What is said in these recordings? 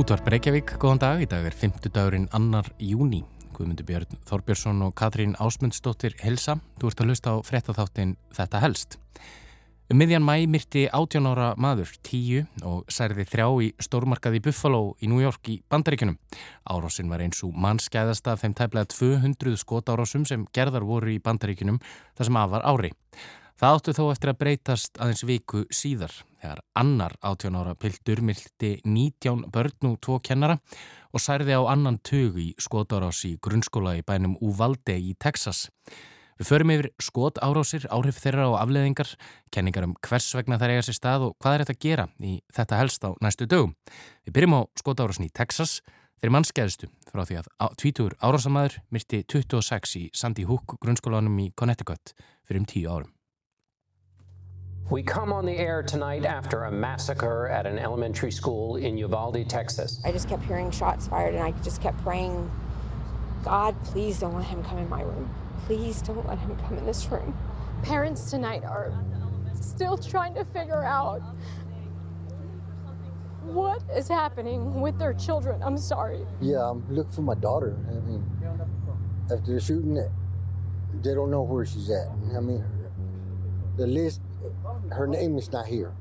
Útvarp Reykjavík, góðan dag. Í dag er 50 dagurinn annar júni. Guðmundur Björn Þorbjörnsson og Katrín Ásmundsdóttir helsa. Þú ert að hlusta á frettatháttin Þetta helst. Um miðjan mæ myrti 18 ára maður, 10 og særði þrjá í stórmarkaði Buffalo í New York í Bandaríkunum. Árásinn var eins og mannskæðasta af þeim tæplega 200 skotárásum sem gerðar voru í Bandaríkunum þar sem af var ári. Það áttu þó eftir að breytast aðeins viku síðar þegar annar 18 ára pildur mylti 19 börn og tvo kennara og særði á annan tug í skotárás í grunnskóla í bænum Uvalde í Texas. Við förum yfir skotárásir, áhrif þeirra og afleðingar, kenningar um hvers vegna þær eiga sér stað og hvað er þetta að gera í þetta helst á næstu dögum. Við byrjum á skotárásin í Texas þeirri mannskeiðstu frá því að 20 árásamæður myrti 26 í Sandy Hook grunnskólanum í Connecticut fyrir um 10 árum. We come on the air tonight after a massacre at an elementary school in Uvalde, Texas. I just kept hearing shots fired and I just kept praying, God, please don't let him come in my room. Please don't let him come in this room. Parents tonight are still trying to figure out what is happening with their children. I'm sorry. Yeah, I'm looking for my daughter. I mean, after the shooting, they don't know where she's at. I mean, the list her name is not here.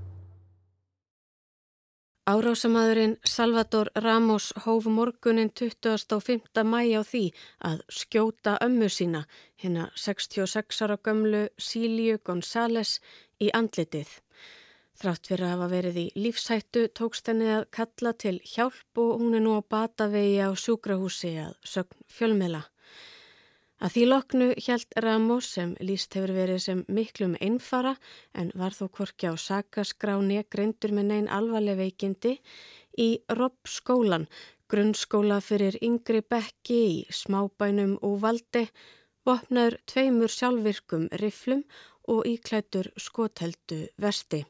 Árásamæðurinn Salvador Ramos hóf morgunin 25. mæ á því að skjóta ömmu sína, hérna 66 ára gömlu Síliu González í andlitið. Þrátt fyrir að hafa verið í lífshættu tókst henni að kalla til hjálp og hún er nú á batavegi á sjúkrahúsi að sögn fjölmela. Að því loknu hjælt Ramos sem líst hefur verið sem miklum einfara en var þó korki á sakaskráni greindur með neyn alvarleg veikindi í Robb skólan, grunnskóla fyrir yngri bekki í smábænum og valdi, vopnaður tveimur sjálfvirkum riflum og íklætur skotheldu vesti.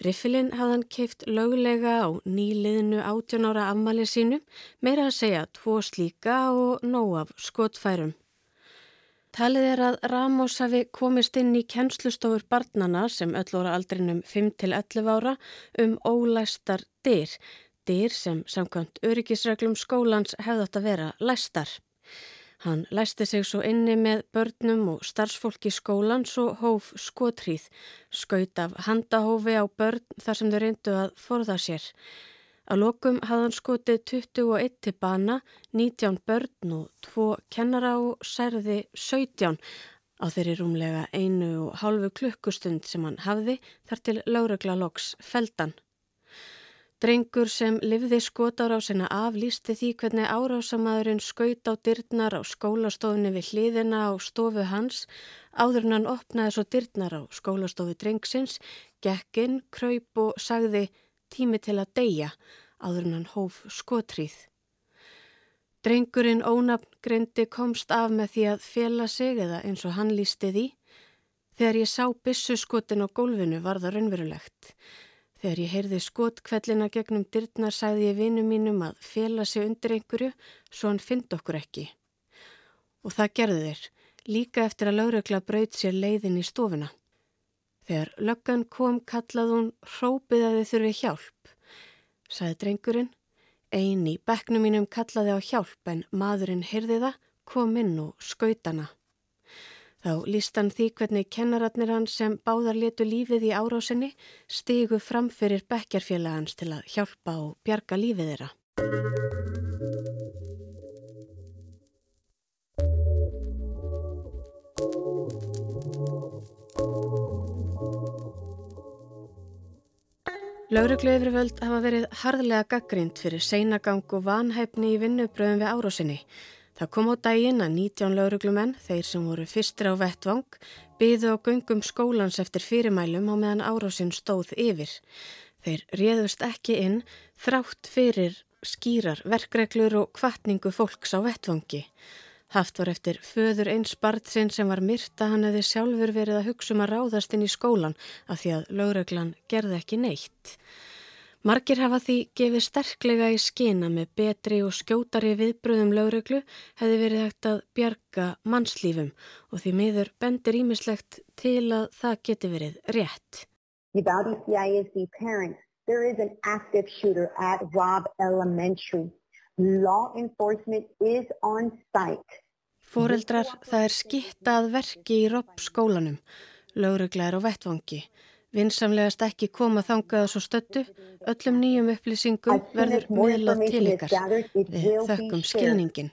Riffilinn hafðan keift löglega á nýliðinu 18 ára afmali sínu, meira að segja tvo slíka og nóg af skotfærum. Talið er að Ramos hafi komist inn í kennslustofur barnana sem öll voru aldrinum 5-11 ára um ólæstar dyr, dyr sem samkvæmt öryggisreglum skólans hefðat að vera læstar. Hann læsti sig svo inni með börnum og starfsfólki skólans og hóf skotrýð, skaut af handahófi á börn þar sem þau reyndu að forða sér. Að lokum hafði hann skotið 21 til bana, 19 börn og 2 kennara og særði 17 á þeirri rúmlega einu og hálfu klukkustund sem hann hafði þar til láregla loks feldan. Drengur sem livði skotárásina af lísti því hvernig árásamadurinn skaut á dyrnar á skólastofunni við hliðina á stofu hans áður en hann opnaði svo dyrnar á skólastofu drengsins, gekkinn, kröyp og sagði tími til að deyja áður en hann hóf skotrýð. Drengurinn ónafngreindi komst af með því að fjela sig eða eins og hann lísti því. Þegar ég sá bissuskotin á gólfinu var það raunverulegt. Þegar ég heyrði skotkvellina gegnum dyrnar sagði ég vinum mínum að fjela sig undir einhverju svo hann fynd okkur ekki. Og það gerði þeir, líka eftir að laurökla braut sér leiðin í stofuna. Þegar löggan kom kallað hún hrópið að þið þurfi hjálp. Saði drengurinn, ein í bekknum mínum kallaði á hjálp en maðurinn hyrði það, kom inn og skautana. Þá líst hann því hvernig kennaratnir hann sem báðar letu lífið í árásinni stigu fram fyrir bekkjarfélagans til að hjálpa og bjarga lífið þeirra. Laurugluðurvöld hafa verið harðlega gaggrind fyrir seinagang og vanhæfni í vinnubröðum við árásinni. Það kom á daginn að 19 lauruglumenn, þeir sem voru fyrstir á vettvang, byðu á göngum skólans eftir fyrirmælum á meðan árásin stóð yfir. Þeir réðust ekki inn þrátt fyrir skýrar, verkreglur og kvartningu fólks á vettvangi. Haft var eftir föður eins barðsinn sem var myrta hann hefði sjálfur verið að hugsa um að ráðast inn í skólan af því að lögreglan gerði ekki neitt. Margir hafa því gefið sterklega í skina með betri og skjótari viðbröðum lögreglu hefði verið hægt að bjarga mannslífum og því miður bendir ímislegt til að það geti verið rétt. Uvalde CISD parents there is an active shooter at Robb Elementary. Law enforcement is on site. Fóreldrar, það er skittað verki í Robb skólanum. Laurugla er á vettvangi. Vinsamlegast ekki koma þangað svo stöttu, öllum nýjum upplýsingum verður miðlað til ykkar. Við þökkum skilningin.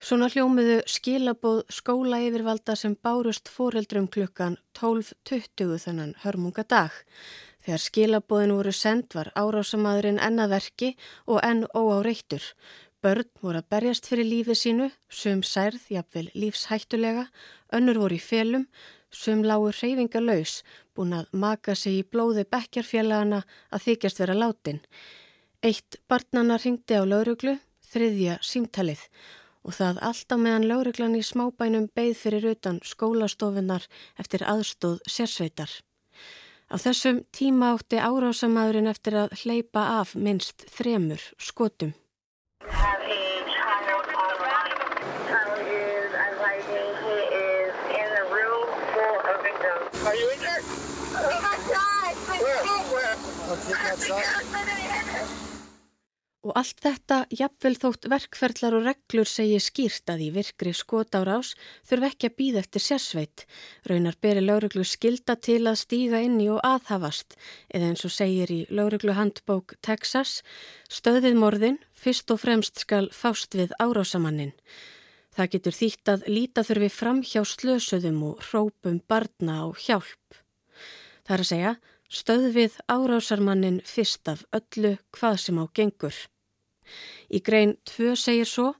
Svona hljómiðu skilabóð skóla yfirvalda sem bárust fóreldrum klukkan 12.20 þennan hörmunga dag. Þegar skilabóðin voru send var árásamadurinn ennaverki og enn óáreittur. Börn voru að berjast fyrir lífið sínu, sum særð, jafnvel lífshættulega, önnur voru í felum, sum lágur reyfinga laus, búin að maka sig í blóði bekkjarfélagana að þykjast vera látin. Eitt barnana ringdi á lauruglu, þriðja símtalið og það alltaf meðan lauruglan í smábænum beigð fyrir utan skólastofunar eftir aðstóð sérsveitar. Á þessum tíma átti árásamadurinn eftir að hleypa af minst þremur skotum. is Og allt þetta, jafnvel þótt verkferðlar og reglur segi skýrt að í virkri skotárás þurf ekki að býða eftir sérsveit. Raunar beri lauruglu skilda til að stíga inn í og aðhafast, eða eins og segir í lauruglu handbók Texas, stöðið morðin fyrst og fremst skal fást við árásamannin. Það getur þýtt að líta þurfi fram hjá slösuðum og hrópum barna á hjálp. Það er að segja, Stöðvið árásarmannin fyrst af öllu hvað sem á gengur. Í grein 2 segir svo,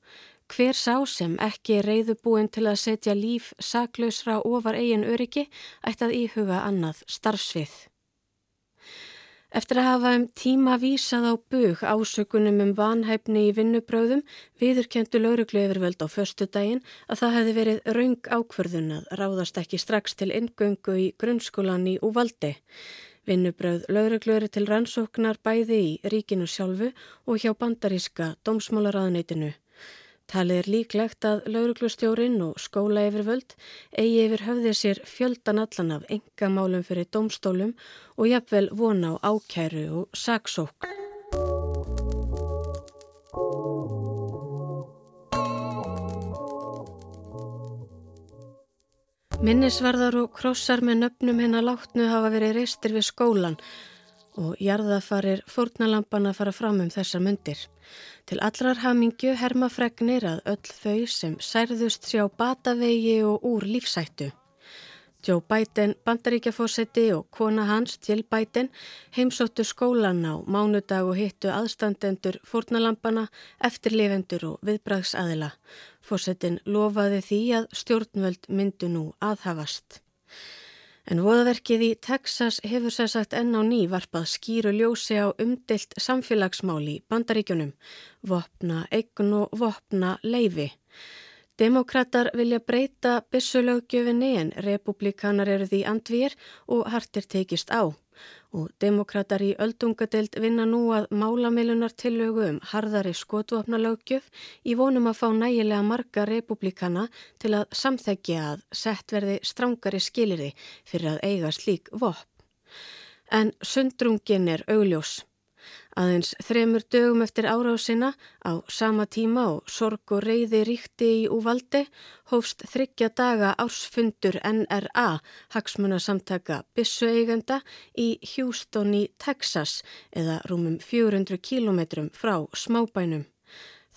hver sá sem ekki er reyðubúin til að setja líf saklausra ofar eigin öryggi ætti að íhuga annað starfsvið. Eftir að hafa um tíma vísað á bug ásökunum um vanhæfni í vinnubröðum viðurkendu lauruglu yfirvöld á förstu daginn að það hefði verið raung ákverðun að ráðast ekki strax til ingöngu í grunnskólan í Úvaldi. Vinnubröð lauruglu til rannsóknar bæði í ríkinu sjálfu og hjá bandaríska dómsmálaraðneitinu. Talið er líklegt að lauruglustjórin og skóla yfirvöld eigi yfir höfðið sér fjöldan allan af engamálum fyrir dómstólum og jafnvel vona á ákæru og saksók. Minnisvarðar og krossar með nöfnum hennar látnu hafa verið reistir við skólan og jarðafarir fórnalampana fara fram um þessar myndir. Til allrar hamingju hermafregnir að öll þau sem særðust sjá batavegi og úr lífsættu. Joe Biden, bandaríkjafósetti og kona hans Jill Biden heimsóttu skólan á mánudag og hittu aðstandendur fórnalampana, eftirlifendur og viðbragsaðila. Fósettin lofaði því að stjórnvöld myndu nú aðhafast. En voðaverkið í Texas hefur sér sagt enn á ný varpað skýru ljósi á umdelt samfélagsmáli í bandaríkjunum, vopna eign og vopna leifi. Demokrater vilja breyta bissulögjöfinni en republikanar eru því andvýr og hartir tekist á. Og demokrater í öldungadelt vinna nú að málamilunar tillögu um harðari skotvopnalögjöf í vonum að fá nægilega marga republikana til að samþekja að sett verði strángari skiliri fyrir að eiga slík vopn. En sundrungin er augljós. Aðeins þremur dögum eftir árásina á sama tíma og sorg og reyði ríkti í úvaldi hófst þryggja daga ársfundur NRA, hagsmunasamtaka Bissu-eigenda í Houston í Texas eða rúmum 400 kílometrum frá smábænum.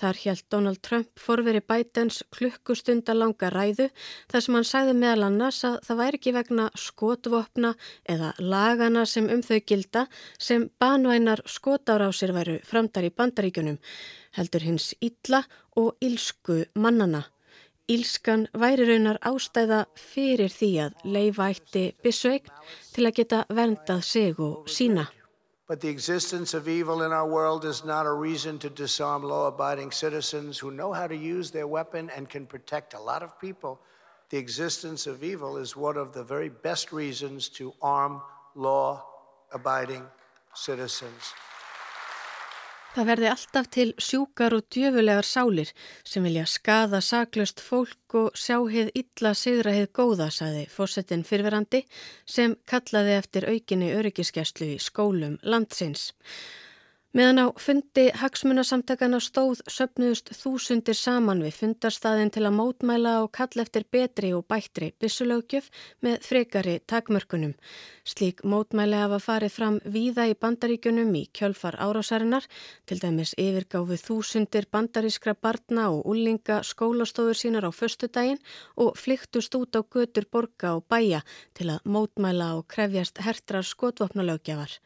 Þar hjælt Donald Trump forveri Bidens klukkustundalanga ræðu þar sem hann sagði meðal annars að það væri ekki vegna skotvopna eða lagana sem um þau gilda sem banvænar skotárásir væru framdar í bandaríkunum, heldur hins illa og ílsku mannana. Ílskan væri raunar ástæða fyrir því að leifa eitti bisveign til að geta verndað sig og sína. But the existence of evil in our world is not a reason to disarm law abiding citizens who know how to use their weapon and can protect a lot of people. The existence of evil is one of the very best reasons to arm law abiding citizens. Það verði alltaf til sjúkar og djöfulegar sálir sem vilja skada saklaust fólk og sjá heið illa sigra heið góða, saði fósettin fyrverandi sem kallaði eftir aukinni öryggiskeslu í skólum landsins. Meðan á fundi hagsmunasamtakana stóð söpnuðust þúsundir saman við fundarstaðin til að mótmæla og kalla eftir betri og bættri byssulögjöf með frekari takmörkunum. Slík mótmæli hafa farið fram víða í bandaríkunum í kjölfar árásarinnar, til dæmis yfirgáfið þúsundir bandarískra barna og úlinga skólastofur sínar á föstudaginn og flyktust út á götur borga og bæja til að mótmæla og krefjast hertrar skotvopnalögjafar.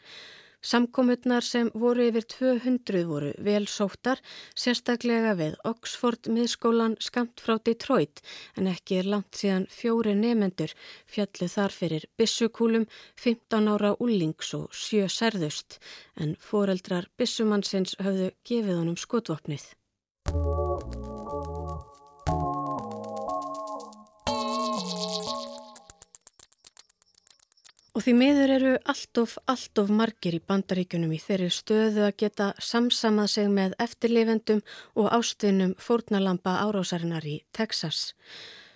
Samkomutnar sem voru yfir 200 voru vel sóttar, sérstaklega við Oxford miðskólan skamt frá Detroit en ekki er langt síðan fjóri nefendur fjallu þar fyrir bissukúlum, 15 ára úlings og sjö særðust en foreldrar bissumannsins höfðu gefið honum skotvopnið. Og því miður eru allt of, allt of margir í bandaríkunum í þeirri stöðu að geta samsamað sig með eftirlifendum og ástvinnum fórnalampa árásarinnar í Texas.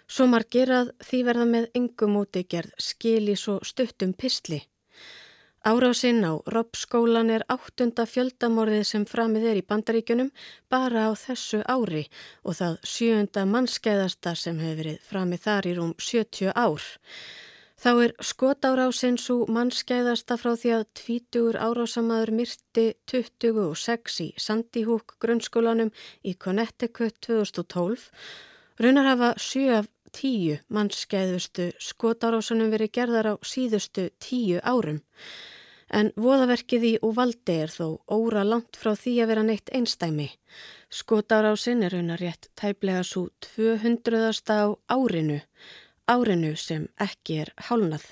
Svo margir að því verða með yngum úti gerð skil í svo stuttum pistli. Árásinn á Robbskólan er áttunda fjöldamorðið sem framið er í bandaríkunum bara á þessu ári og það sjöunda mannskeiðasta sem hefur verið framið þar í rúm 70 ár. Þá er skotárásinn svo mannskæðasta frá því að tvítugur árásamaður myrti 26 í Sandy Hook grunnskólanum í Connecticut 2012. Raunar hafa 7 af 10 mannskæðustu skotárásunum verið gerðar á síðustu 10 árum. En voðaverkið í Uvaldi er þó óra langt frá því að vera neitt einstæmi. Skotárásinn er raunar rétt tæplega svo 200. á árinu árinu sem ekki er hálnað.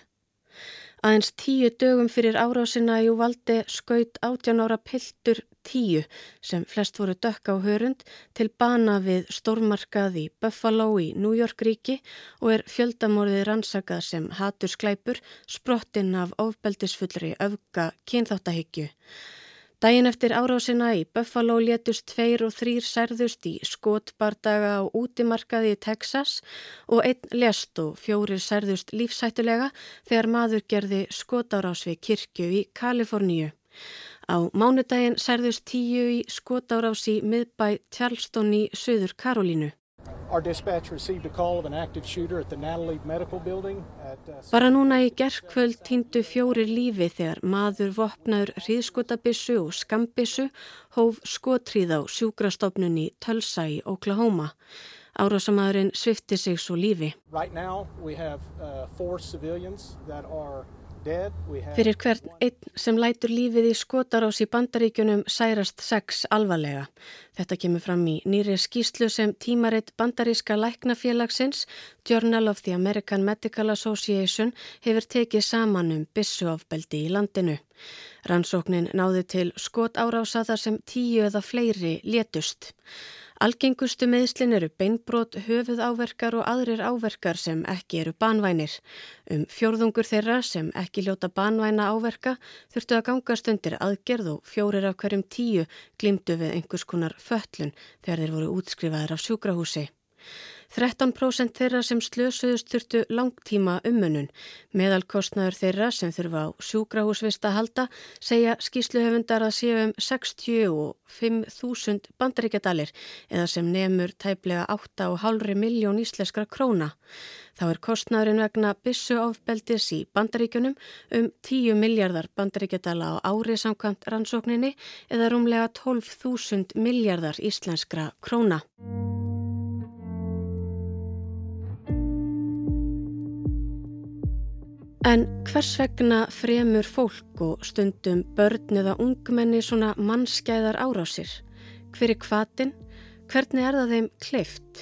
Aðeins tíu dögum fyrir árásina í Uvaldi skaut 18 ára piltur tíu sem flest voru dökka á hörund til bana við stórmarkað í Buffalo í New York ríki og er fjöldamorðið rannsakað sem hatur sklæpur sprottinn af ofbeldisfullri öfga kynþáttahyggju. Dægin eftir árásina í Buffalo létust tveir og þrýr særðust í skotbardaga á útimarkaði í Texas og einn lest og fjórir særðust lífsættulega þegar maður gerði skotárás við kirkju í Kaliforníu. Á mánudagin særðust tíu í skotárás í miðbæ Charleston í Suður Karolínu. Uh, Bara núna í gerðkvöld týndu fjóri lífi þegar maður vopnaður hríðskotabissu og skambissu hóf skotríð á sjúkrastofnun í Tulsa í Oklahoma. Árásamæðurinn svifti sig svo lífi. Right now we have uh, four civilians that are Fyrir hvert einn sem lætur lífið í skotarás í bandaríkunum særast sex alvarlega. Þetta kemur fram í nýri skýslu sem tímaritt bandaríska læknafélagsins Journal of the American Medical Association hefur tekið saman um bissuafbeldi í landinu. Rannsóknin náði til skotárása þar sem tíu eða fleiri létust. Algengustu meðslin eru beinbrot, höfuð áverkar og aðrir áverkar sem ekki eru banvænir. Um fjórðungur þeirra sem ekki ljóta banvæna áverka þurftu að gangast undir aðgerð og fjórir af hverjum tíu glimtu við einhvers konar föllun þegar þeir voru útskrifaðir af sjúkrahúsi. 13% þeirra sem slösuðust þurftu langtíma ummunun. Meðalkostnaður þeirra sem þurfa á sjúkrahúsvist að halda segja skýsluhefundar að séu um 65.000 bandaríkjadalir eða sem nefnur tæplega 8,5 miljón íslenskra króna. Þá er kostnaðurinn vegna bissu ofbeldis í bandaríkunum um 10 miljardar bandaríkjadala á ári samkvæmt rannsókninni eða rúmlega 12.000 miljardar íslenskra króna. En hvers vegna fremur fólk og stundum börn eða ungmenni svona mannskæðar árásir? Hver er kvatin? Hvernig er það þeim kleift?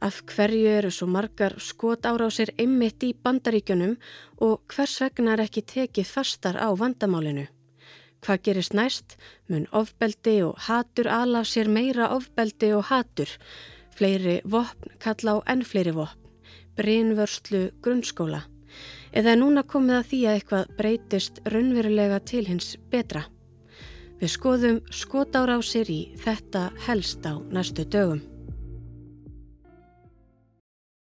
Af hverju eru svo margar skot árásir einmitt í bandaríkjunum og hvers vegna er ekki tekið fastar á vandamálinu? Hvað gerist næst? Mun ofbeldi og hatur ala sér meira ofbeldi og hatur. Fleiri vopn kalla á enn fleiri vopn. Brynvörslu grunnskóla eða er núna komið að því að eitthvað breytist raunverulega til hins betra. Við skoðum skotárásir í þetta helst á næstu dögum.